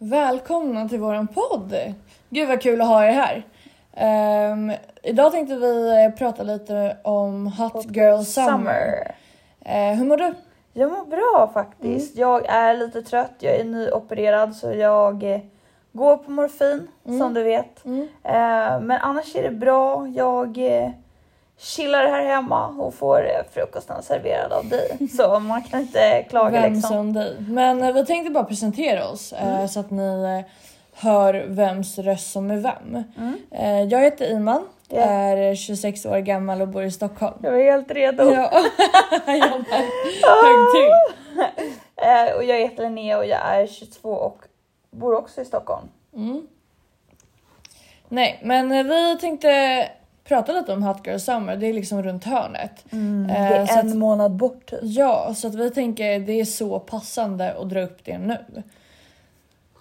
Välkomna till våran podd! Gud vad kul att ha er här. Ehm, idag tänkte vi eh, prata lite om Hot Girl Summer. Eh, hur mår du? Jag mår bra faktiskt. Jag är lite trött, jag är nyopererad så jag eh, går på morfin som du vet. Mm. Eh, men annars är det bra. Jag chillar här hemma och får eh, frukosten serverad av dig. Så man kan inte klaga Vem liksom. som dig. Men eh, vi tänkte bara presentera oss eh, så att ni hör vems röst som är vem. Eh, jag heter Iman, Ja. är 26 år gammal och bor i Stockholm. Jag är helt redo. Ja, jag högg till. Och jag heter Linnea och jag är 22 och bor också i Stockholm. Mm. Nej, men vi tänkte prata lite om Hot Girl Summer. Det är liksom runt hörnet. det Eh, är så en att, månad bort typ. ja, så att vi tänker det är så passande att dra upp det nu.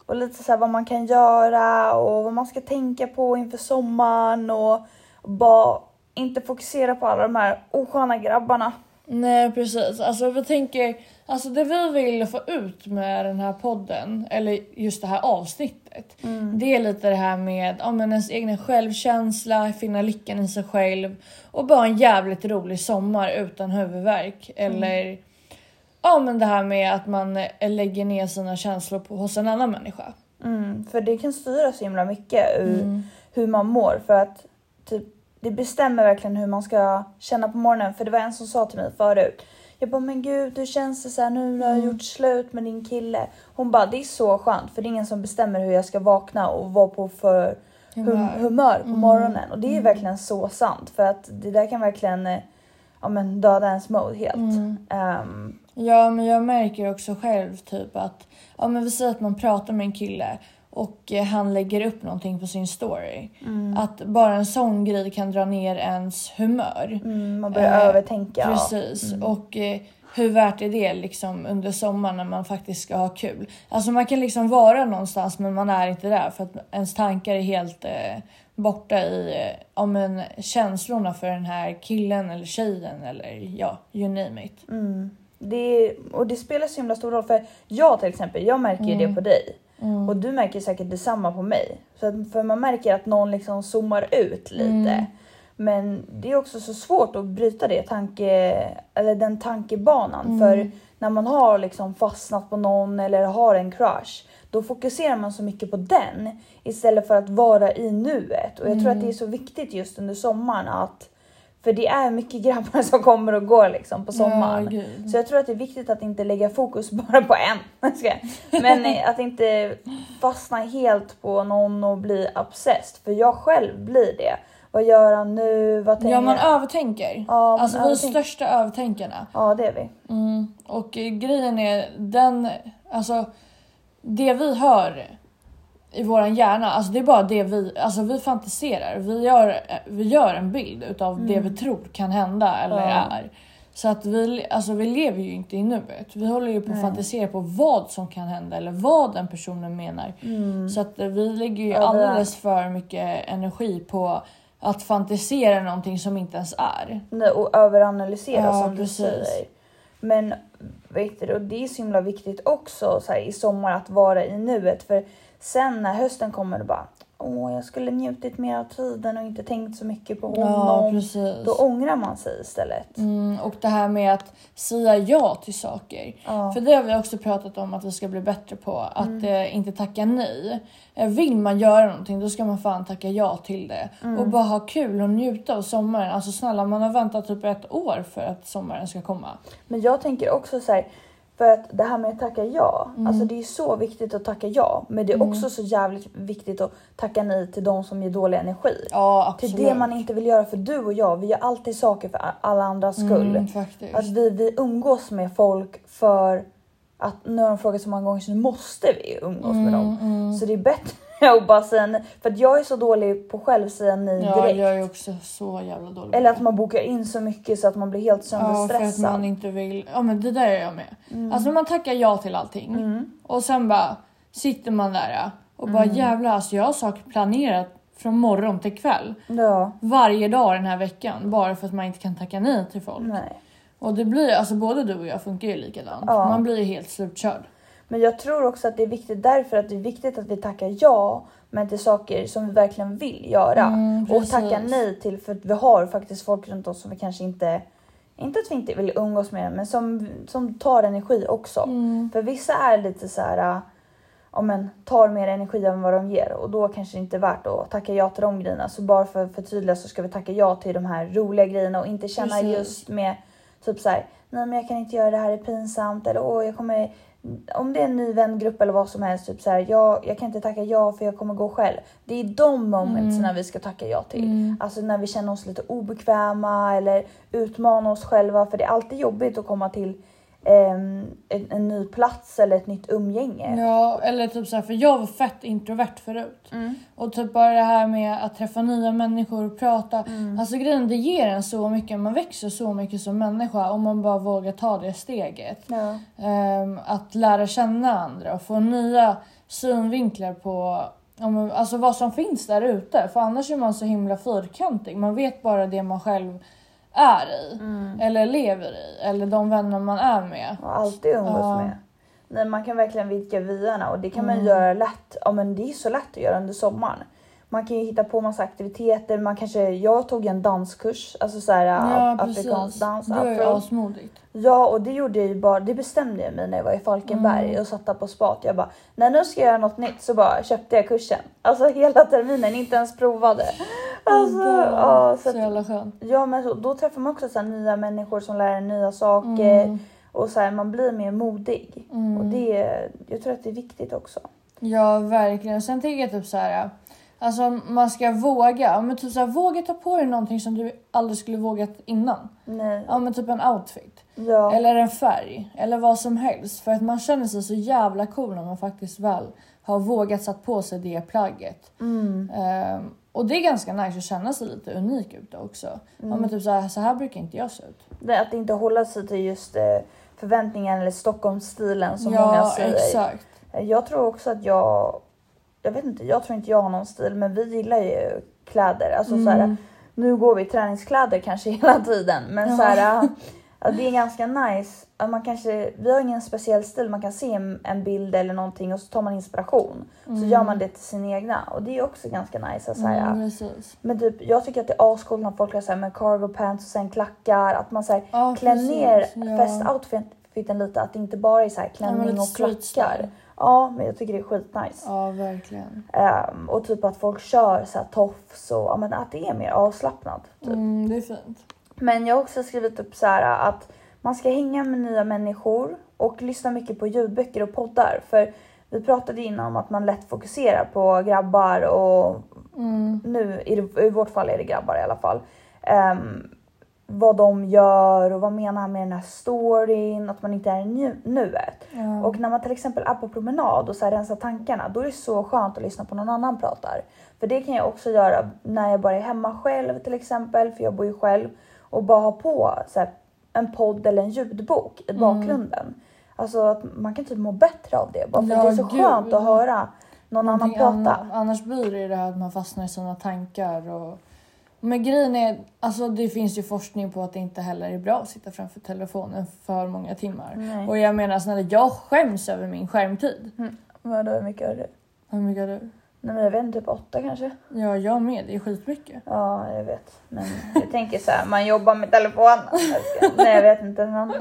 Och lite så här vad man kan göra och vad man ska tänka på inför sommaren och bara inte fokusera på alla de här osköna grabbarna. Nej, precis. Alltså vi tänker, alltså det vi vill få ut med den här podden, eller just det här avsnittet, det är lite det här med ja, men ens egen självkänsla, finna lyckan i sig själv och bara en jävligt rolig sommar utan huvudvärk. Eller ja, men det här med att man eh, lägger ner sina känslor på, hos en annan människa. Mm, för det kan styra så himla mycket ur hur man mår för att typ, det bestämmer verkligen hur man ska känna på morgonen. För det var en som sa till mig förut. Jag bara, men gud hur känns det så här nu när jag har gjort slut med din kille? Hon bara, det är så skönt för det är ingen som bestämmer hur jag ska vakna och vara på för Humör. humör, på morgonen. Och det är ju verkligen så sant för att det där kan verkligen eh, ja, men döda ens mode helt. Ehm, Ja, men jag märker också själv typ att ja, men vi säger att man pratar med en kille och eh, han lägger upp någonting på sin story. Att bara en sån grej kan dra ner ens humör. mm, man börjar Eh, övertänka. Precis. Och eh, hur värt är det liksom under sommaren när man faktiskt ska ha kul? Alltså man kan liksom vara någonstans men man är inte där för att ens tankar är helt eh, borta i eh, ja, men känslorna för den här killen eller tjejen eller ja, you name it. Det, och det spelar så himla stor roll för jag till exempel, jag märker ju Mm. det på dig. Och du märker säkert detsamma på mig. Så att, för man märker att någon liksom zoomar ut lite. Mm. Men det är också så svårt att bryta det tanke, eller den tankebanan. Mm. För när man har liksom fastnat på någon eller har en crush. Då fokuserar man så mycket på den istället för att vara i nuet. Och jag tror att Mm. det är så viktigt just under sommaren att för det är mycket grabbar som kommer och går liksom på sommaren. Ja. Så jag tror att det är viktigt att inte lägga fokus bara på en. Men eh, att inte fastna helt på någon och bli obsessed. För jag själv blir det. Vad gör han nu? Vad tänker Ja, man övertänker. Ja, man alltså vi är övertänker. största övertänkarna. Ja, det är vi. Mm. Och grejen är den, alltså det vi hör i våran hjärna, alltså det är bara det vi, alltså vi fantiserar. Vi gör, vi gör en bild utav det vi tror kan hända eller Mm. Ja. är. Så att vi, alltså vi lever ju inte i nuet. Vi håller ju på att fantisera på vad som kan hända eller vad den personen menar. Så att eh, vi lägger ju Mm. Ja, alldeles för mycket energi på att fantisera någonting som inte ens är. Nej, Och överanalysera Ja, som precis. du säger. Men vet du, och det är så himla viktigt också så här, i sommar att vara i nuet. För sen när hösten kommer, då bara Åh, jag skulle njutit mer av tiden och inte tänkt så mycket på Ja, honom. precis. Då ångrar man sig istället. Mm, och det här med att säga ja till saker. Ja. För det har vi också pratat om att vi ska bli bättre på. Att eh, inte tacka nej. Eh, vill man göra någonting då ska man fan tacka ja till det. Och bara ha kul och njuta av sommaren. Alltså snälla man har väntat typ ett år för att sommaren ska komma. Men jag tänker också så här, för att det här med att tacka ja, Mm. alltså det är så viktigt att tacka ja. Men det är också så jävligt viktigt att tacka nej till de som ger dålig energi. Ja Till absolut. det man inte vill göra för du och jag, vi gör alltid saker för alla andras skull. Mm, faktiskt. Att vi, vi umgås med folk för att, nu har de frågat så många gånger så nu måste vi umgås med dem. Mm, Så det är bättre att bara säga nej. För att jag är så dålig på själv säga nej Ja direkt. jag är också så jävla dålig Eller att man bokar in så mycket så att man blir helt Ja, för att sönderstressad. man inte vill. Ja, men det där är jag med. Mm. Alltså man tackar ja till allting och sen bara sitter man där och bara Mm. jävlar, alltså jag har saker planerat från morgon till kväll Ja, varje dag den här veckan bara för att man inte kan tacka nej till folk. nej. Och det blir alltså både du och jag funkar ju likadant. Ja. Man blir ju helt slutkörd. Men jag tror också att det är viktigt därför att det är viktigt att vi tackar ja men till saker som vi verkligen vill göra. Mm, och precis. tacka nej till för att vi har faktiskt folk runt oss som vi kanske inte, inte att vi inte vill umgås med men som, som tar energi också. Mm. För vissa är lite så här, äh, ja men tar mer energi än vad de ger och då kanske det inte är värt att tacka ja till de grejerna. Så bara för att förtydliga så ska vi tacka ja till de här roliga grejerna och inte känna Precis. just med typ så här, nej men jag kan inte göra det här, det är pinsamt eller åh jag kommer om det är en ny vängrupp eller vad som helst, typ så här, jag, jag kan inte tacka ja för jag kommer gå själv. Det är de momentsen Mm. vi ska tacka ja till. Mm. Alltså när vi känner oss lite obekväma eller utmana oss själva. För det är alltid jobbigt att komma till en, en ny plats eller ett nytt umgänge. Ja, eller typ såhär, för jag var fett introvert förut. Mm. Och typ bara det här med att träffa nya människor och prata. Mm. Alltså grejen, det ger en så mycket, man växer så mycket som människa om man bara vågar ta det steget. Ja. Ehm, att lära känna andra och få nya synvinklar på men, alltså vad som finns där ute. För annars är man så himla fyrkantig. Man vet bara det man själv är i. Mm. Eller lever i. Eller de vänner man är med. Och alltid umgås Ja. med. Nej, man kan verkligen vidga vyerna och det kan man Mm. göra lätt. Ja, men det är så lätt att göra under sommaren. Man kan ju hitta på massa aktiviteter. Man kanske, jag tog en danskurs, alltså så här, Ja afrikansk precis. dans. Det är ju asmodigt. Ja, och det gjorde jag ju bara, det bestämde jag mig när jag var i Falkenberg Mm. och satt där på spat. Jag bara, när nu ska jag göra något nytt så bara köpte jag kursen. Alltså hela terminen, inte ens provade. Alltså, ja, så så att, jävla skönt. ja men så, då träffar man också så här, nya människor som lär en nya saker Mm. och så här, man blir mer modig. Mm. Och det, är- jag tror att det är viktigt också. Ja verkligen. Sen tänker jag typ så här. Alltså man ska våga. Ja, Men typ så här, våga ta på dig någonting som du aldrig skulle vågat innan. Nej. Ja men typ en outfit. Ja. Eller en färg. Eller vad som helst. För att man känner sig så jävla cool när man faktiskt väl har vågat satt på sig det plagget. Mm. Ehm, och det är ganska nice att känna sig lite unik ute också. Ja men typ så här, så här brukar inte jag se ut. Det, att inte hålla sig till just eh, förväntningar eller Stockholmsstilen som ja många säger. exakt. Jag tror också att jag, jag vet inte, jag tror inte jag har någon stil men vi gillar ju kläder. Alltså så här, Mm. nu går vi i träningskläder kanske hela tiden men Ja. så här, det är ganska nice. Att man kanske, vi har ingen speciell stil, man kan se en, bild eller någonting och så tar man inspiration. Så gör man det till sin egna och det är också ganska nice. Så här, Mm. Men typ, jag tycker att det är ascoolt när folk har så här, med cargo pants och sen klackar. Att man så här, Ja, klär precis, ner ja. festoutfiten lite. Att det inte bara är så här klänning och klackar. Ja, men jag tycker det är skitnice. Ja verkligen. Ehm, och typ att folk kör så här tofs och ja, men att det är mer avslappnat. Typ. Mm, det är fint. Men jag har också skrivit upp så här att man ska hänga med nya människor och lyssna mycket på ljudböcker och poddar. För vi pratade innan om att man lätt fokuserar på grabbar och Mm. nu i, i vårt fall är det grabbar i alla fall. Ehm, vad de gör och vad menar han med den här storyn, att man inte är i nu, nuet. Ja. Och när man till exempel är på promenad och så här rensar tankarna, då är det så skönt att lyssna på någon annan pratar. För det kan jag också göra när jag bara är hemma själv till exempel, för jag bor ju själv, och bara ha på så här, en podd eller en ljudbok i Mm. bakgrunden. Alltså att man kan typ må bättre av det, bara för Ja, det är så gud. skönt att höra någon annan Någonting prata. annat. Annars blir det ju det här att man fastnar i sina tankar. Och... Men grejen är, alltså det finns ju forskning på att det inte heller är bra att sitta framför telefonen för många timmar. Nej. Och jag menar snälla, jag skäms över min skärmtid. Vadå, hur mycket har du? Hur mycket har du? Nej men jag vet inte, typ åtta kanske? Ja, jag med. Det är skitmycket. Ja, jag vet. Men jag tänker så här, man jobbar med telefonen. Nej, jag vet inte. Men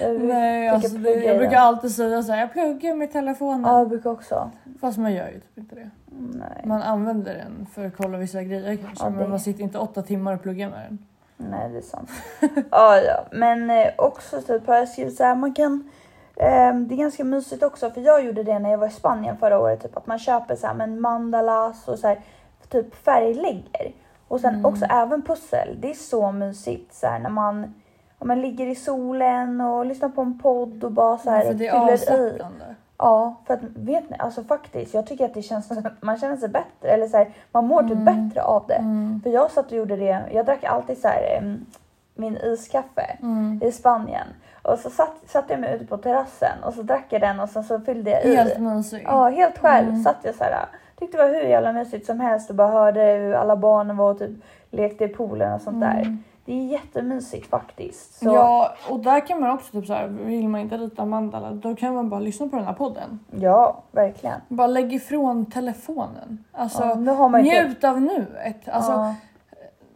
jag Nej, alltså, det, jag brukar alltid säga så här, jag pluggar med telefonen. Ja, jag brukar också. Fast man gör ju typ inte det. Nej, Man använder den för att kolla vissa grejer kanske. Ja, det- Men man sitter inte åtta timmar och pluggar med den. nej det är sant. ja, ja. Men eh, också typ har jag skrivit så här, man kan det är ganska mysigt också för jag gjorde det när jag var i Spanien förra året. Typ att man köper så här, men mandalas och så här, typ färglägger. Och sen Mm. också även pussel. Det är så mysigt så här, när man, om man ligger i solen och lyssnar på en podd och bara så här, för det är avslappnande. Ja, för att vet ni, alltså faktiskt, jag tycker att det känns man känner sig bättre eller så här, man mår typ bättre av det. Mm. För jag satt och gjorde det, jag drack alltid så här em, min iskaffe Mm. i Spanien och så satt, satte jag mig ute på terrassen och så drack jag den och sen så fyllde jag i. Helt mysigt. Ja, helt själv Mm. satt jag så här. Tyckte det var hur jävla mysigt som helst och bara hörde hur alla barnen var och typ lekte i poolen och sånt där. Mm. Det är jättemysigt faktiskt. Så, Ja, och där kan man också typ så här, vill man inte rita mandala, då kan man bara lyssna på den här podden. ja verkligen. Bara lägg ifrån telefonen. Alltså, ja, nu har man typ- njut av nuet. Alltså, ja,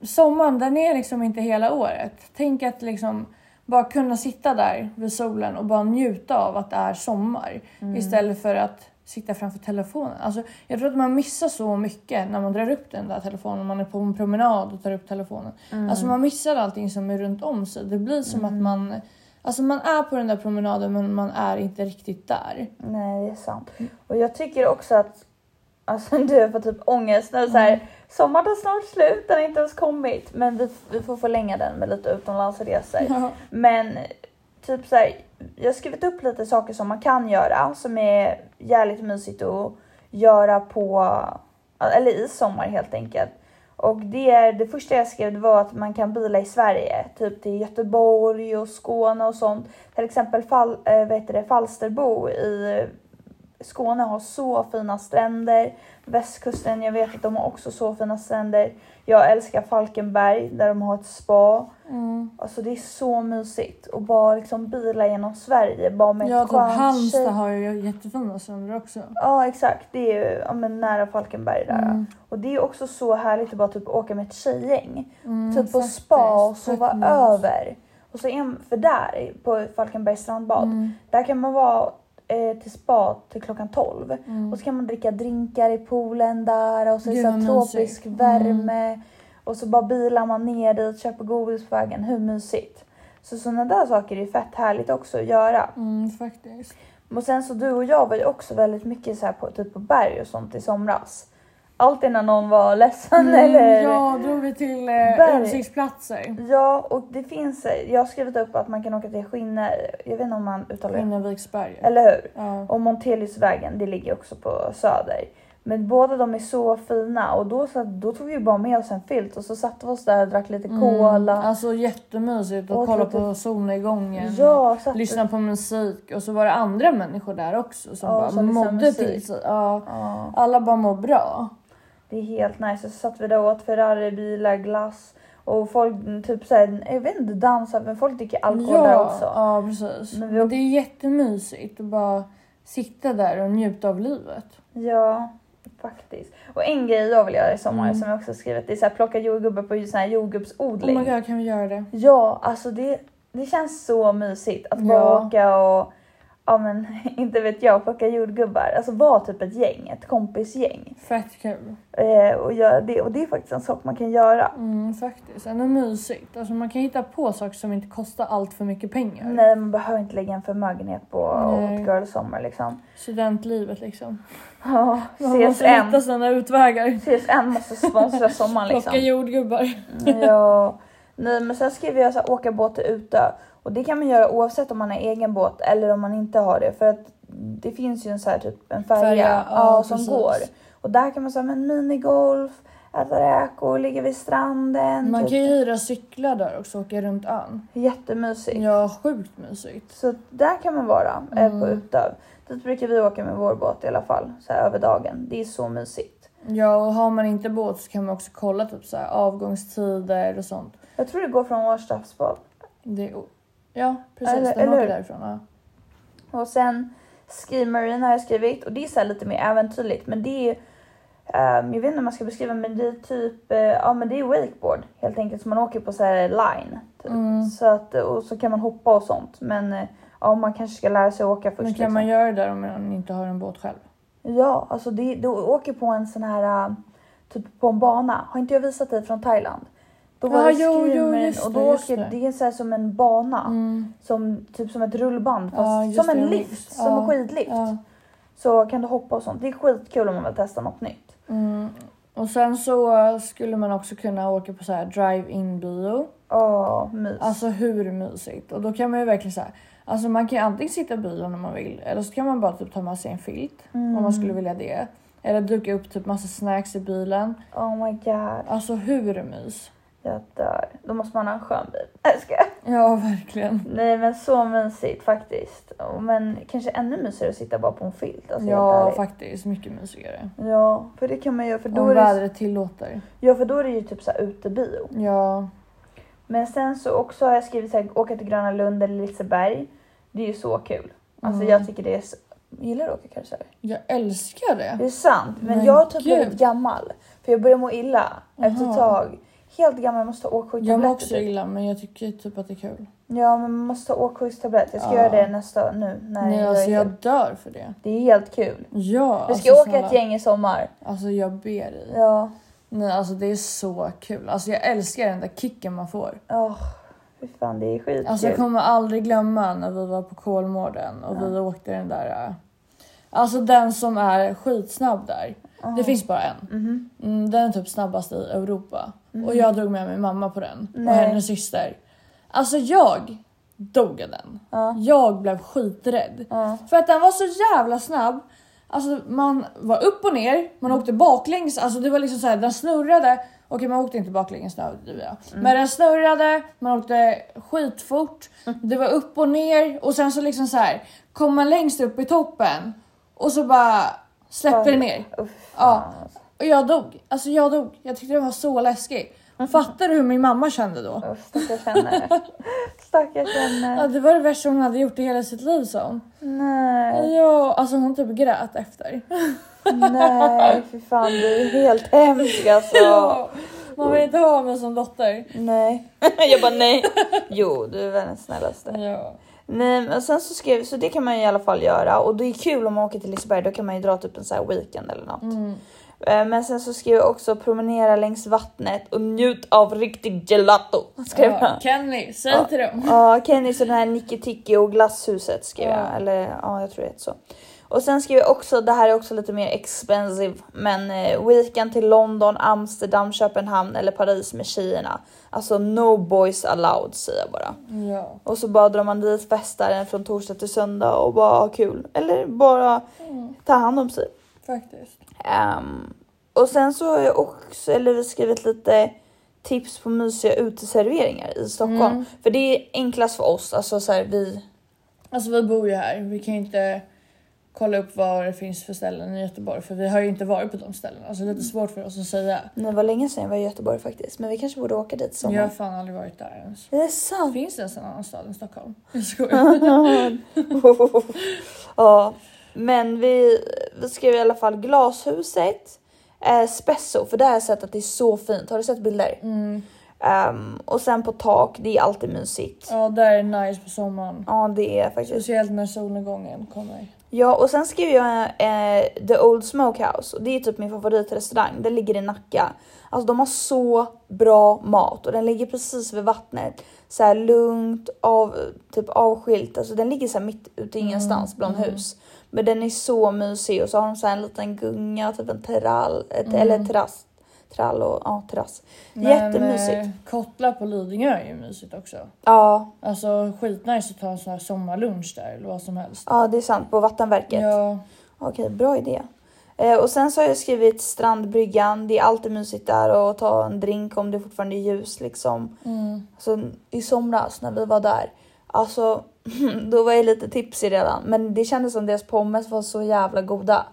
sommaren den är liksom inte hela året. Tänk att liksom bara kunna sitta där vid solen och bara njuta av att det är sommar Mm. istället för att sitta framför telefonen. Alltså, jag tror att man missar så mycket när man drar upp den där telefonen, man är på en promenad och tar upp telefonen. Mm. Alltså man missar allting som är runt om sig. Det blir som att man, alltså man är på den där promenaden men man är inte riktigt där. nej det är sant. Och jag tycker också att Alltså du får typ ångest det är så Mm. här, sommaren tar snart slut, den har inte ens kommit. Men vi, vi får förlänga den med lite utomlandsresor. Ja. Men typ så här, jag har skrivit upp lite saker som man kan göra som är jävligt mysigt att göra på, eller i sommar helt enkelt. Och det, det första jag skrev var att man kan bila i Sverige, typ till Göteborg och Skåne och sånt. Till exempel Fall, äh, vet det, Falsterbo i Skåne har så fina stränder. Västkusten, jag vet att de har också så fina stränder. Jag älskar Falkenberg där de har ett spa. Mm. Alltså det är så mysigt och bara liksom bila genom Sverige bara med Ja, ett typ Halmstad har ju jättefina stränder också. Ja exakt, det är ju ja, men nära Falkenberg där. Mm. Och det är också så härligt att bara typ åka med ett tjejgäng. Mm, typ på spa och sova över. Och så en, för där på Falkenbergs strandbad, Mm. där kan man vara eh, till spa till klockan 12. Mm. Och så kan man dricka drinkar i poolen där och så är det så tropisk mysigt. Mm. värme. Och så bara bilar man ner dit, köper godis på vägen. Hur mysigt? Så sådana där saker är fett härligt också att göra. Mm, faktiskt. Och sen så du och jag var ju också väldigt mycket så här på, typ på berg och sånt i somras. Alltid när någon var ledsen eller... Mm, ja, drog vi till eh, utsiktsplatser. Ja, och det finns, eh, jag har skrivit upp att man kan åka till Skinne, jag vet inte om man uttalar det, Skinnarviksberget. eller hur? Ja. Och Monteliusvägen, det ligger också på Söder. Men båda de är så fina och då, så, då tog vi bara med oss en filt och så satte vi oss där och drack lite cola. Mm, alltså jättemysigt att Och kolla på solnedgången. ja, satt Lyssna på musik och så var det andra människor där också som Ja, bara mådde till sig. Ja, Ja, alla bara mår bra. Det är helt nice. Så satt vi där och åt Ferrari-bilar, glass och folk typ såhär, jag vet inte dansar men folk dricker alkohol där ja, också. ja, precis. Men vi- det är jättemysigt att bara sitta där och njuta av livet. Ja, faktiskt. Och en grej jag vill göra i sommar Mm. som jag också skrivit, det är så här, plocka jordgubbar på sån här Oh jordgubbsodling. my god, kan vi göra det? Ja, alltså det, det känns så mysigt att bara Ja. åka och, ja men inte vet jag, plocka jordgubbar. Alltså vara typ ett gäng, ett kompisgäng. Fett kul. Eh, och, göra det, och det är faktiskt en sak man kan göra. Mm, faktiskt. Ändå mysigt. Alltså man kan hitta på saker som inte kostar allt för mycket pengar. Nej, man behöver inte lägga en förmögenhet på Nej. ett girlsommar liksom. Studentlivet liksom. Ja, Man måste hitta CSN. sina utvägar. CSN måste sponsra sommaren liksom. Plocka jordgubbar. Ja, nej men sen skrev jag så här, åka båt till Utö och det kan man göra oavsett om man har egen båt eller om man inte har det för att det finns ju en så här typ en färja, Färja, ja, ja, som precis. går och där kan man säga men minigolf, äta räkor, ligga vid stranden. Man typ. kan ju hyra cyklar där också och åka runt ön. Jättemysigt. Ja, sjukt mysigt. Så där kan man vara eh, på Mm. Utö. Dit brukar vi åka med vår båt i alla fall så här över dagen. Det är så mysigt. Ja, och har man inte båt så kan man också kolla typ så här avgångstider och sånt. Jag tror det går från Årstadsbad. Det ja, precis. Eller- Den eller åker hur? därifrån. Ja. Och sen Ski Marine har jag skrivit och det är så lite mer äventyrligt men det är ehm, jag vet inte om man ska beskriva men det är typ, eh, ja men det är wakeboard helt enkelt så man åker på så här line. Typ. Mm. Så att, och så kan man hoppa och sånt men eh, ja man kanske ska lära sig åka först. Men kan liksom. man göra det där om man inte har en båt själv? Ja, alltså det, du åker på en sån här, äh, typ på en bana. Har inte jag visat dig från Thailand? Då var Ja, det just och då åker, det. det är så här som en bana. Mm. Som, typ som ett rullband fast just som en lift, minns. som en skidlift. Så kan du hoppa och sånt. Det är skitkul om man vill testa något nytt. Mm. Och sen så skulle man också kunna åka på så här drive-in bio. Åh, mys. Alltså hur mysigt? Och då kan man ju verkligen säga, alltså man kan ju antingen sitta i bilen om man vill eller så kan man bara typ ta med sig en filt om man skulle vilja det. Eller duka upp typ massa snacks i bilen. Oh my god, Alltså hur mys? Jag dör. Då måste man ha en skön bil. Jag skojar. Ja verkligen. Nej men så mysigt faktiskt. Men kanske ännu mysigare att sitta bara på en filt. Alltså, Ja faktiskt, mycket mysigare. Ja, för det kan man göra. För då Om är det, vädret tillåter. ja, för då är det ju typ så här utebio. Ja. Men sen så också har jag skrivit så här, åka till Gröna Lund eller Liseberg. Det är ju så kul. Alltså Mm. jag tycker det är så... Gillar du att åka karusell? Jag älskar det. Det är sant, men, Men jag har typ blivit gammal. För jag börjar må illa efter Jaha. ett tag. Helt gammal, jag måste ta åksjukstabletter. Jag mår också typ. illa men jag tycker typ att det är kul. Ja, men man måste ta åksjukstabletter. Jag ska Ja. göra det nästa nu. När Nej jag alltså jag dör för det. Det är helt kul. Ja, Vi ska alltså, åka snälla. ett gäng i sommar. Alltså jag ber dig. Ja. Nej alltså det är så kul. Alltså jag älskar den där kicken man får. Åh, fy fan det är skitkul. Alltså jag kommer aldrig glömma när vi var på Kolmården och vi åkte den där. äh, Alltså den som är skitsnabb där. Det finns bara en. Mhm. Mm, den är typ snabbast i Europa. Och jag drog med min mamma på den. Och Nej. hennes syster. Alltså jag dog av den. Ja. Jag blev skiträdd. Ja. För att den var så jävla snabb. Alltså man var upp och ner, man åkte baklänges, alltså det var liksom så här, den snurrade. Okej man åkte inte baklänges nu överdriver jag. Men den snurrade, man åkte skitfort. Det var upp och ner och sen så liksom så här kom man längst upp i toppen och så bara släppte det ner. Ja. Och jag dog. Alltså jag dog. Jag tyckte det var så läskig. Fattar du hur min mamma kände då? Uff, stackars henne. stackars henne. Ja, det var det värsta hon hade gjort i hela sitt liv sa hon. Nej, Ja, alltså hon typ grät efter. nej, fy fan du är helt hemsk alltså. Ja, man vill inte ha mig som dotter. Nej. jag bara nej. Jo, du är världens snällaste. Ja. Nej, men sen så skrev så det kan man ju i alla fall göra och det är kul om man åker till Liseberg. Då kan man ju dra typ en så här weekend eller något. Mm. Eh, Men sen så skrev jag också promenera längs vattnet och njut av riktig gelato. Skrev Ja, jag. Kenny, säg Ja. till dem. Ja, Kennys och den här Nicky Ticky och glasshuset skrev Ja. jag. Eller ja, jag tror det är så. Och sen skrev jag också, det här är också lite mer expensive, men eh, weekend till London, Amsterdam, Köpenhamn eller Paris med tjejerna. Alltså no boys allowed säger jag bara. Ja. Och så bara drar man dit, festar från torsdag till söndag och bara ha kul. Eller bara Mm, ta hand om sig. faktiskt. Ehm, och sen så har jag också eller vi skrivit lite tips på mysiga uteserveringar i Stockholm. Mm. För det är enklast för oss, alltså så här, vi Alltså vi bor ju här. Vi kan ju inte kolla upp vad det finns för ställen i Göteborg för vi har ju inte varit på de ställena. Alltså lite svårt för oss att säga. Det var länge sedan jag var i Göteborg faktiskt, men vi kanske borde åka dit sommar. Jag har fan aldrig varit där ens. Det är sant. Finns det ens en annan stad än Stockholm? Jag skojar. ja, men vi, vi skrev i alla fall glashuset, eh, Spesso, för där har jag sett att det är så fint. Har du sett bilder? Mm. Ehm, och sen på tak, det är alltid mysigt. Ja, där är nice på sommaren. Ja, det är faktiskt. Speciellt när solnedgången kommer. Ja, och sen skrev jag eh, The Old Smokehouse och det är typ min favoritrestaurang. Den ligger i Nacka. Alltså de har så bra mat och den ligger precis vid vattnet. Så här lugnt, av, typ avskilt. Alltså den ligger så mitt ute i ingenstans bland mm. hus. Men den är så mysig och så har de så här en liten gunga, typ en terrall, ett, Mm. eller terrass. Trall och ja, terrass. Men, Jättemysigt. eh, Kottla på Lidingö är ju mysigt också. Ja, Alltså skitnice att ta en sån här sommarlunch där eller vad som helst. ja, det är sant. På Vattenverket. Ja, Okej, bra idé. Eh, och sen så har jag skrivit strandbryggan. Det är alltid mysigt där och ta en drink om det fortfarande är ljus liksom. mm. Alltså, I somras när vi var där, alltså då var jag lite tipsig redan. Men det kändes som deras pommes var så jävla goda.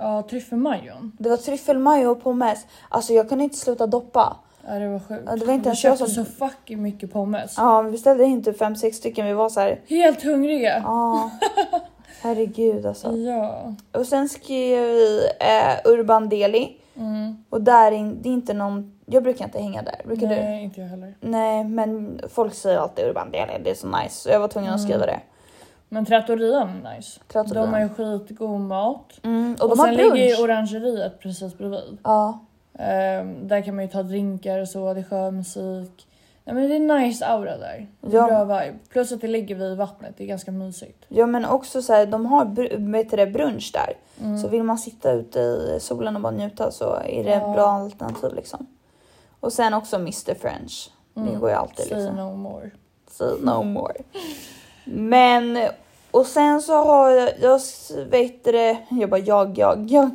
Ja tryffelmajon. Det var tryffelmajo och pommes. Alltså jag kunde inte sluta doppa. Ja, det var sjukt. Ja, det var inte Vi köpte som- så fucking mycket pommes. Ja, vi beställde in typ fem sex stycken. Vi var så här, Helt hungriga. ja, herregud alltså. Ja. Och sen skrev vi eh, Urban Deli. Mm. Och där är det är inte någon, jag brukar inte hänga där. Brukar du? Nej, inte jag heller. Nej, men folk säger alltid Urban Deli, det är så nice. Så jag var tvungen att skriva det. Men trattorian är nice. Trattorian. De har ju skitgod mat. Mm, och, Och, de sen brunch. ligger ju orangeriet precis bredvid. Ja, Ehm, där kan man ju ta drinkar och så, det är skön musik. Ja, men det är nice aura där. Det är Ja. Bra vibe. Plus att det ligger vid vattnet, det är ganska mysigt. ja, men också så här, de har br- det, brunch där. Mm. Så vill man sitta ute i solen och bara njuta så är det Ja. bra alternativ liksom. Och sen också Mr French. Det Mm. går ju alltid Say liksom. no more. Say no more. Men, och sen så har jag, jag vet det, jag bara jag, jag, jag.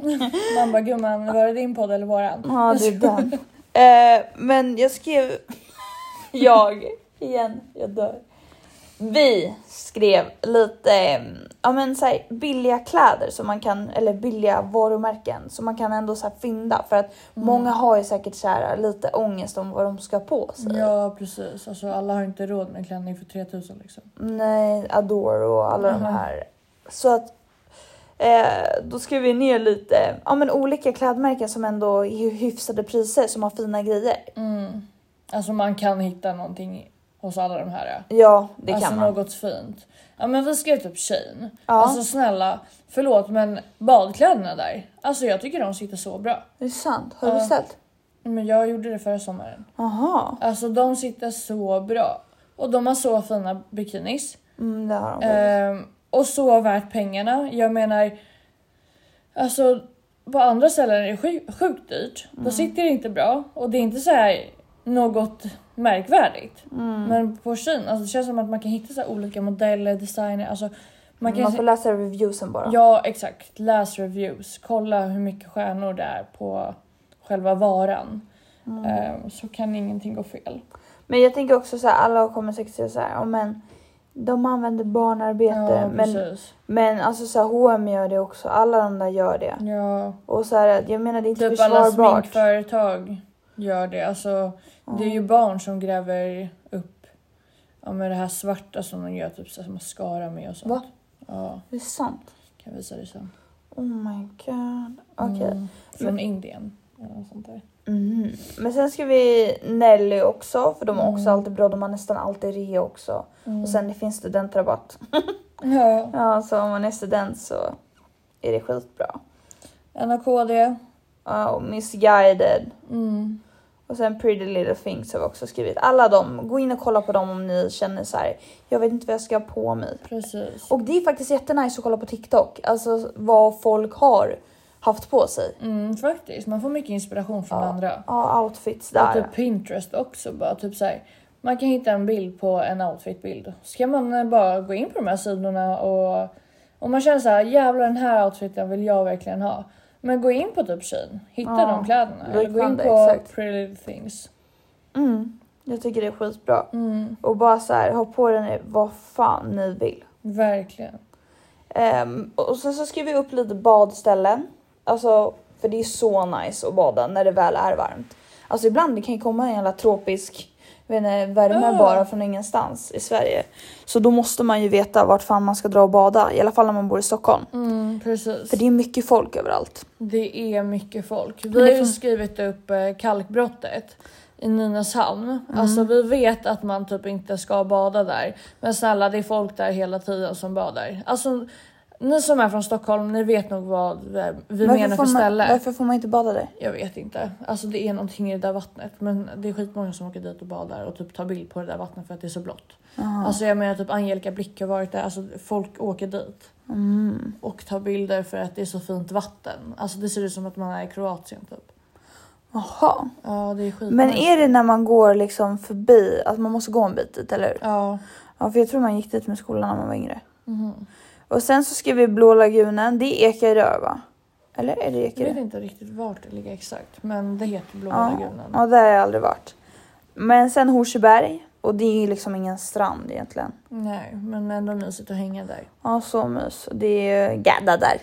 Man bara gumman, var det din podd eller våran? Ja, det är den. Eh, men jag skrev... jag. Igen, jag dör. Vi skrev lite mm, ja, men, så här, billiga kläder som man kan, eller billiga varumärken som man kan ändå så här, fynda. För att många har ju säkert så här, lite ångest om vad de ska på sig. Ja precis, alltså alla har inte råd med klänning för 3000 liksom. Nej, Adore och alla Mhm. de här. Så att eh, då skrev vi ner lite ja, men olika klädmärken som ändå är hyfsade priser som har fina grejer. Mm. Alltså man kan hitta någonting hos alla de här. Ja, det alltså kan man. något fint. Ja men vi skrev typ Shein. Ja. Alltså snälla, förlåt men badkläderna där. Alltså jag tycker de sitter så bra. Det är sant. Har du Ja. beställt? Men jag gjorde det förra sommaren. Jaha. Alltså de sitter så bra. Och de har så fina bikinis. Mm, det har de. Ehm, och så värt pengarna. Jag menar, alltså på andra ställen är det sjuk, sjukt dyrt. Då sitter det inte bra och det är inte så här något märkvärdigt. Men på Shein, alltså det känns som att man kan hitta så olika modeller, designer, alltså man Man, kan får läsa reviewsen bara. Ja exakt, läs reviews, kolla hur mycket stjärnor det är på själva varan. Ehm, så kan ingenting gå fel. Men jag tänker också så här, alla kommer säkert säga så här, ja, men de använder barnarbete. Ja men, precis. men alltså så här, H&M gör det också, alla de där gör det. Ja. Och så här, jag menar det är inte Typ alla försvarbart. sminkföretag gör det. Alltså, Det är ju barn som gräver upp ja, med det här svarta som de gör typ så här mascara med och sånt. Va? Ja, Det är sant. kan jag visa dig sen. Oh my god. Okej. Mm. Från Indien. eller något sånt där. Mhm. Men sen ska vi Nelly också, för de är också Mm. alltid bra. De har nästan alltid rea också. Och sen det finns studentrabatt. Ja, Ja, så om man är student så är det skitbra. NAKD. Ja, och Missguided. Mm. Och sen Pretty Little Things har vi också skrivit. Alla de, gå in och kolla på dem om ni känner så här. jag vet inte vad jag ska ha på mig. Precis. Och det är faktiskt jättenice att kolla på TikTok, alltså vad folk har haft på sig. Mm, faktiskt, man får mycket inspiration från Ja. andra. Ja, outfits Och där. typ Pinterest också. Bara, typ så här, man kan hitta en bild på en outfitbild. Så kan man eh, bara gå in på de här sidorna och om man känner så här, jävlar den här outfiten vill jag verkligen ha. Men gå in på typ Shein, hitta Ja, de kläderna. Eller gå in på exakt. Pretty Little Things. Mm, jag tycker det är skitbra. Mm, Och bara så här, ha på den vad fan ni vill. verkligen. Ehm, och sen så skriver vi upp lite badställen. Alltså, för det är så nice att bada när det väl är varmt. Alltså ibland det kan ju komma en jävla tropisk inte, värme Ja. bara från ingenstans i Sverige. Så då måste man ju veta vart fan man ska dra och bada. I alla fall när man bor i Stockholm. Mm, precis. För det är mycket folk överallt. Det är mycket folk. Vi har ju skrivit upp eh, kalkbrottet i Nynäshamn. Mm. Alltså vi vet att man typ inte ska bada där. Men snälla det är folk där hela tiden som badar. Alltså ni som är från Stockholm, ni vet nog vad vi, vi menar för man, ställe. varför får man inte bada där? Jag vet inte. Alltså det är någonting i det där vattnet. Men det är skitmånga som åker dit och badar och typ tar bild på det där vattnet för att det är så blått. Jaha. Alltså jag menar typ Angelica Blick har varit där. Alltså folk åker dit Mm. och tar bilder för att det är så fint vatten. Alltså det ser ut som att man är i Kroatien typ. Jaha. Ja det är skit. Men är det när man går liksom förbi, att man måste gå en bit dit, eller hur? Ja. Ja, för jag tror man gick dit med skolan när man var yngre. Mhm. Och sen så skrev vi Blå lagunen, det är Ekerö va? Eller är det Jag vet Ekerö? inte riktigt vart det ligger exakt men det heter Blå Ja, lagunen. ja, där har jag aldrig varit. Men sen Horseberg, och det är ju liksom ingen strand egentligen. Nej men ändå mysigt att hänga där. Ja, så mys. Det är ju gadda där.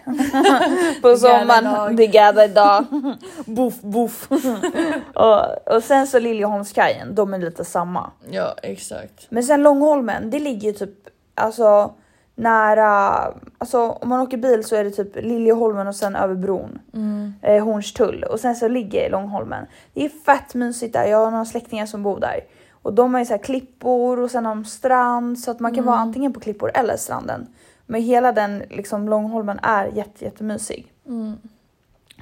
På sommaren. Det är gadda idag. Boff, boff. och, och sen så Liljeholmskajen, de är lite samma. Ja exakt. Men sen Långholmen, det ligger ju typ alltså nära, alltså om man åker bil så är det typ Liljeholmen och sen över bron. Mm. eh, Hornstull och sen så ligger Långholmen. Det är fett mysigt där. Jag har några släktingar som bor där och de har ju så här klippor och sen de strand så att man kan vara antingen på klippor eller stranden. Men hela den liksom Långholmen är jätte, jättemysig. Mm.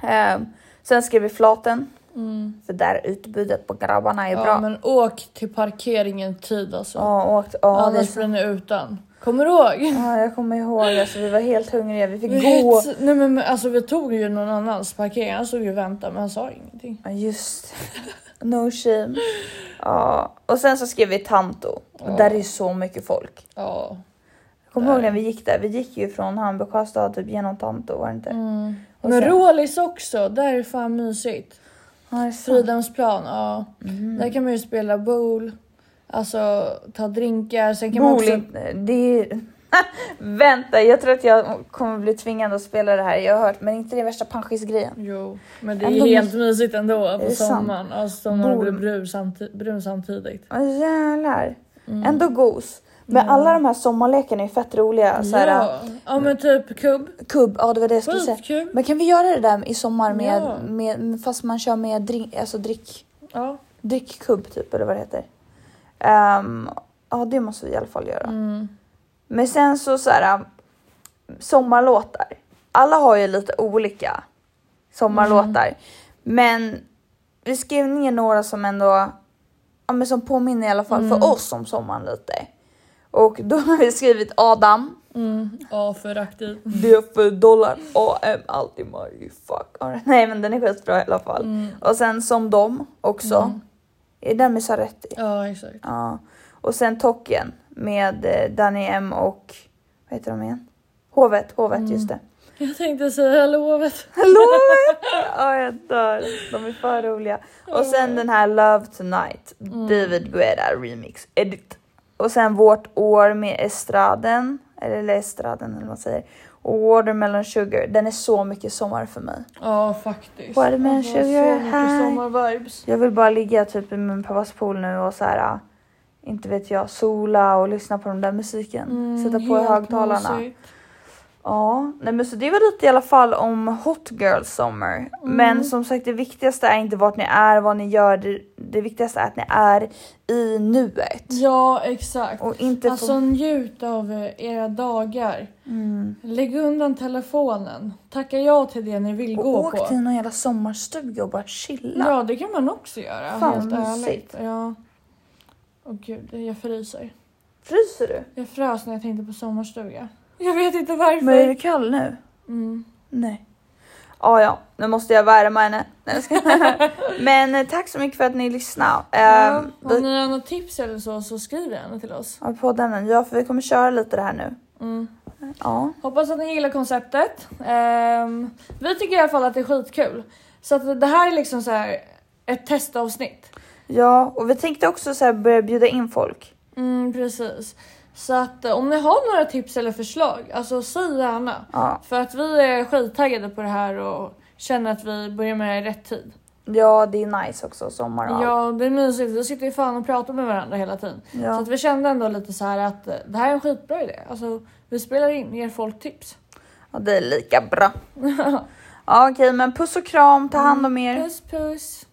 Eh, sen skrev vi Flaten Mm. för där utbudet på grabbarna är Ja bra. men åk till parkeringen tid alltså. Ja, åkt, ja, Annars blir ni utan. Kommer du ihåg? ja, jag kommer ihåg alltså, vi var helt hungriga. Vi fick gå. Nej men men, alltså vi tog ju någon annans parkering. Han stod ju och väntade men han sa ingenting. Ja just No shame. Ja, och sen så skrev vi Tanto. Och Ja. där är så mycket folk. Ja. Jag kommer ihåg när vi gick där. Vi gick ju från Hamburg Sjöstad typ genom Tanto var det inte? Mm. Och Men sen- Rålis också, där är fan mysigt. Ja. Fridhemsplan, ja. Mhm. Där kan man ju spela bowl. Alltså ta drinkar, sen kan man också... Det är... Vänta, jag tror att jag kommer bli tvingad att spela det här. Jag har hört, men inte det värsta panschisgrejen. Jo, men det är Ändå helt måste- mysigt ändå på sommaren. Alltså sommaren Bor- blir brun, samti- brun samtidigt. Åh jävlar. Mm. Ändå gos. Men alla de här sommarlekarna är fett roliga. Så här, ja. ja men typ kubb. Kubb, ja det var det jag skulle säga. Skitkul. Men kan vi göra det där i sommar med, Ja. med fast man kör med drink, alltså drick, Ja. drickkubb typ eller vad det heter. Ehm, ja det måste vi i alla fall göra. Mm. Men sen så så här um, sommarlåtar. Alla har ju lite olika sommarlåtar. Mm. Men vi skrev ner några som ändå, ja men som påminner i alla fall Mm. för oss om sommaren lite. Och då har vi skrivit Adam, Mm. Ja, för aktiv. det är för dollar, AM, alltid my fuck. Nej men den är skitbra i alla fall. Mm. Och sen Som dem också. Mm. Är den med Saretti? Ja, exakt. Ja. Och sen Tocken med eh, Danny M och, vad heter de igen? Hovet, Hovet Mm. just det. Jag tänkte säga lovet. Hallå! Ja jag dör, de är för roliga. Och sen den här Love Tonight, Mm. David Guetta remix edit. Och sen Vårt år med Estraden, eller Estraden eller vad man säger. Och Watermelon Sugar, den är så mycket sommar för mig. Ja, faktiskt. Watermelon Alltså, sugar så mycket sommarvibes. Jag vill bara ligga typ i min pappas pool nu och så här, inte vet jag, sola och lyssna på den där musiken. Mm, Sätta på högtalarna. mysigt. Ja, nej men så det var lite i alla fall om Hot Girl Summer. Mm. Men som sagt det viktigaste är inte vart ni är, vad ni gör. Det, det viktigaste är att ni är i nuet. Ja, exakt. Och inte Alltså få... njut av eh, era dagar. Mm. Lägg undan telefonen. Tacka ja till det ni vill Och gå åk på. till någon jävla sommarstuga och bara chilla. Ja, det kan man också göra. Fan, helt ärligt. Ja. Åh gud, jag fryser. Fryser du? Jag frös när jag tänkte på sommarstuga. Jag vet inte varför. Men är du kall nu? Mm. Nej. Ja, ja, nu måste jag värma henne. Nej, ska... Men eh, tack så mycket för att ni lyssnade. Ja, Ehm, vi- ni har något tips eller så, så skriv gärna till oss. Ja, poddämnen. Ja, för vi kommer köra lite det här nu. Mm. Ja. Hoppas att ni gillar konceptet. Ehm, vi tycker i alla fall att det är skitkul. Så att det här är liksom så här ett testavsnitt. Ja, och vi tänkte också så här börja bjuda in folk. Mm, precis. Så att eh, om ni har några tips eller förslag, alltså säg gärna. Ja, För att vi är skittaggade på det här och känner att vi börjar med det i rätt tid. ja det är nice också, sommar och allt. Ja, det är mysigt. Vi sitter ju fan och pratar med varandra hela tiden. Så Ja. att vi kände ändå lite så här att eh, det här är en skitbra idé. Alltså, vi spelar in, ger folk tips. ja, det är lika bra. Ja, okej, men puss och kram, ta hand om er. Puss puss!